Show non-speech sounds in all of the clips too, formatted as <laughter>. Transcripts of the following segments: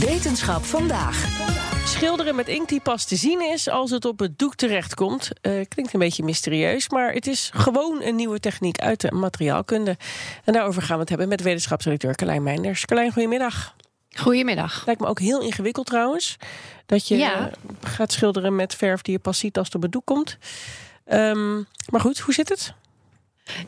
Wetenschap vandaag. Schilderen met inkt die pas te zien is als het op het doek terechtkomt. Uh, klinkt een beetje mysterieus, maar het is gewoon een nieuwe techniek uit de materiaalkunde. En daarover gaan we het hebben met wetenschapsredacteur Carlijn Meinders. Carlijn, goedemiddag. Goedemiddag. Lijkt me ook heel ingewikkeld trouwens. Dat je Ja. gaat schilderen met verf die je pas ziet als het op het doek komt. Ehm, maar goed, hoe zit het?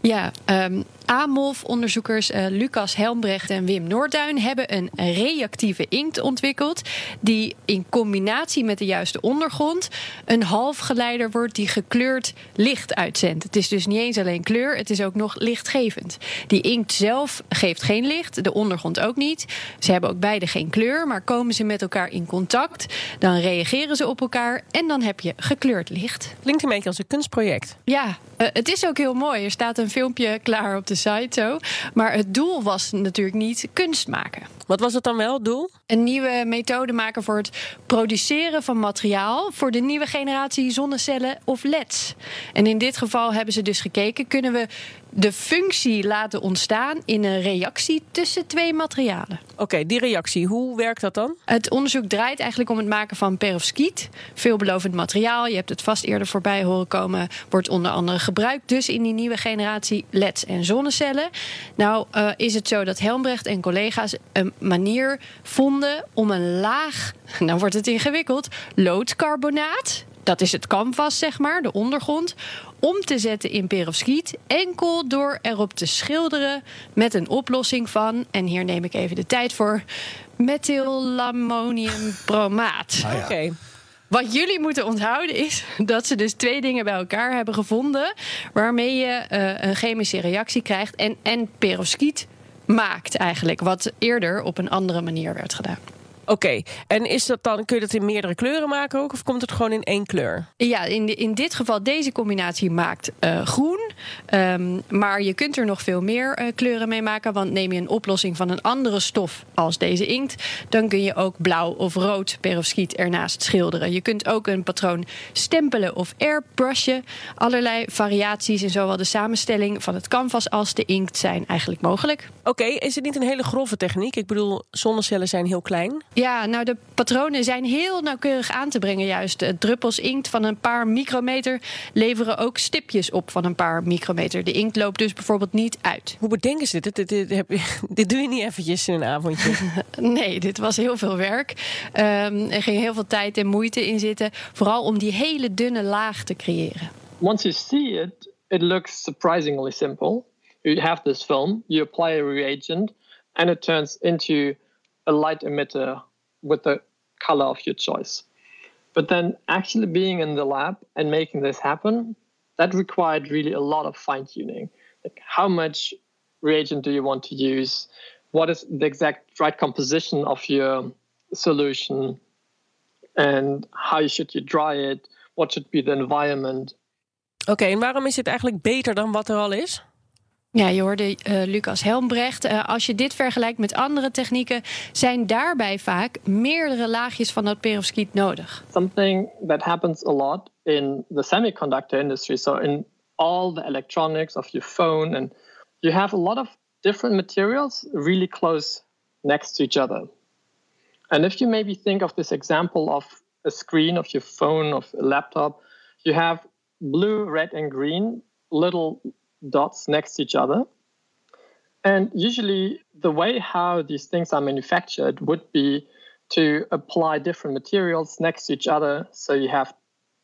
Ja, ehm AMOF-onderzoekers eh, Lucas Helmbrecht en Wim Noorduin hebben een reactieve inkt ontwikkeld. Die in combinatie met de juiste ondergrond een halfgeleider wordt die gekleurd licht uitzendt. Het is dus niet eens alleen kleur, het is ook nog lichtgevend. Die inkt zelf geeft geen licht, de ondergrond ook niet. Ze hebben ook beide geen kleur, maar komen ze met elkaar in contact, dan reageren ze op elkaar en dan heb je gekleurd licht. Klinkt een beetje als een kunstproject. Ja, eh, het is ook heel mooi. Er staat een filmpje klaar op de site zo. Maar het doel was natuurlijk niet kunst maken. Wat was het dan wel, het doel? Een nieuwe methode maken voor het produceren van materiaal voor de nieuwe generatie zonnecellen of LED's. En in dit geval hebben ze dus gekeken: kunnen we de functie laten ontstaan in een reactie tussen twee materialen? Oké, die reactie, hoe werkt dat dan? Het onderzoek draait eigenlijk om het maken van perovskiet. Veelbelovend materiaal. Je hebt het vast eerder voorbij horen komen. Wordt onder andere gebruikt dus in die nieuwe generatie LED's en zonnecellen. Nou eh, is het zo dat Helmbrecht en collega's een manier vonden om een laag, <laughs> nou wordt het ingewikkeld, loodcarbonaat. Dat is het canvas, zeg maar, de ondergrond. Om te zetten in perovskiet. Enkel door erop te schilderen met een oplossing van, en hier neem ik even de tijd voor, methylammoniumbromaat. Oké. Wat jullie moeten onthouden is dat ze dus twee dingen bij elkaar hebben gevonden. waarmee je eh, een chemische reactie krijgt en, en perovskiet maakt eigenlijk. Wat eerder op een andere manier werd gedaan. Oké, en is dat dan, kun je dat in meerdere kleuren maken ook? Of komt het gewoon in één kleur? Ja, in, de- in dit geval deze combinatie maakt eh, groen. Ehm, maar je kunt er nog veel meer eh, kleuren mee maken. Want neem je een oplossing van een andere stof als deze inkt... dan kun je ook blauw of rood perovskiet ernaast schilderen. Je kunt ook een patroon stempelen of airbrushen. Allerlei variaties in zowel de samenstelling van het canvas als de inkt zijn eigenlijk mogelijk. Oké, is het niet een hele grove techniek? Ik bedoel, zonnecellen zijn heel klein. Ja, nou de patronen zijn heel nauwkeurig aan te brengen juist. Druppels inkt van een paar micrometer leveren ook stipjes op van een paar micrometer. De inkt loopt dus bijvoorbeeld niet uit. Hoe bedenken ze dit? Dit, dit, dit heb je- <laughs> dit doe je niet eventjes in een avondje. <laughs> Nee, dit was heel veel werk. Ehm, er ging heel veel tijd en moeite in zitten. Vooral om die hele dunne laag te creëren. Once you see it, it looks surprisingly simple. You have this film, you apply a reagent, and it turns into a light emitter with the color of your choice. But then actually being in the lab and making this happen, that required really a lot of fine tuning. Like how much reagent do you want to use? What is the exact right composition of your solution? And how should you dry it? What should be the environment? Oké, en waarom is dit eigenlijk beter dan wat er al is? Ja, je hoorde eh, Lucas Helmbrecht. Eh, als je dit vergelijkt met andere technieken, zijn daarbij vaak meerdere laagjes van dat perovskiet nodig. something that happens a lot in the semiconductor industry. So in all the electronics of your phone, and you have a lot of different materials really close next to each other. And if you maybe think of this example of a screen of your phone of a laptop, you have blue, red, and green little dots next to each other. And usually, the way how these things are manufactured would be to apply different materials next to each other. So you have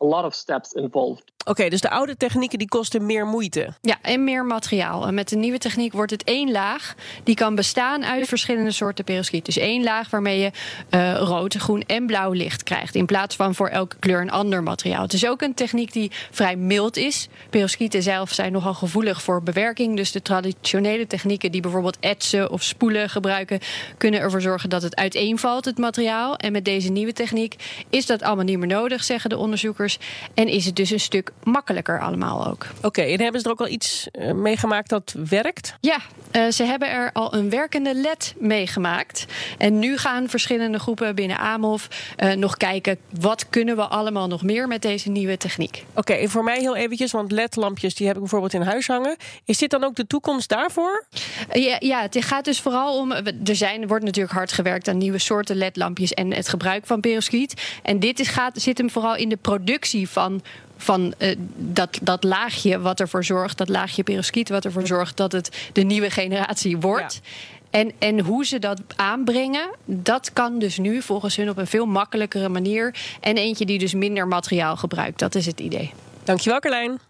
a lot of steps involved. Oké, dus de oude technieken die kosten meer moeite. Ja, en meer materiaal. En met de nieuwe techniek wordt het één laag. Die kan bestaan uit verschillende soorten perovskiet. Dus één laag waarmee je uh, rood, groen en blauw licht krijgt. In plaats van voor elke kleur een ander materiaal. Het is ook een techniek die vrij mild is. Perovskieten zelf zijn nogal gevoelig voor bewerking. Dus de traditionele technieken die bijvoorbeeld etsen of spoelen gebruiken... kunnen ervoor zorgen dat het uiteenvalt, het materiaal. En met deze nieuwe techniek is dat allemaal niet meer nodig, zeggen de onderzoekers. En is het dus een stuk makkelijker allemaal ook. Oké, en hebben ze er ook al iets uh, meegemaakt dat werkt? Ja, uh, ze hebben er al een werkende LED meegemaakt. En nu gaan verschillende groepen binnen AMOF uh, nog kijken... wat kunnen we allemaal nog meer met deze nieuwe techniek. Oké, okay, voor mij heel eventjes, want LED-lampjes die heb ik bijvoorbeeld in huis hangen. Is dit dan ook de toekomst daarvoor? Ja, ja het gaat dus vooral om... Er zijn, wordt natuurlijk hard gewerkt aan nieuwe soorten LED-lampjes... en het gebruik van perovskiet. En dit is, gaat, zit hem vooral in de productie van van uh, dat, dat laagje wat ervoor zorgt, dat laagje perovskiet wat ervoor zorgt dat het de nieuwe generatie wordt. Ja. En, en hoe ze dat aanbrengen, dat kan dus nu volgens hun op een veel makkelijkere manier. En eentje die dus minder materiaal gebruikt. Dat is het idee. Dankjewel, Carlijn.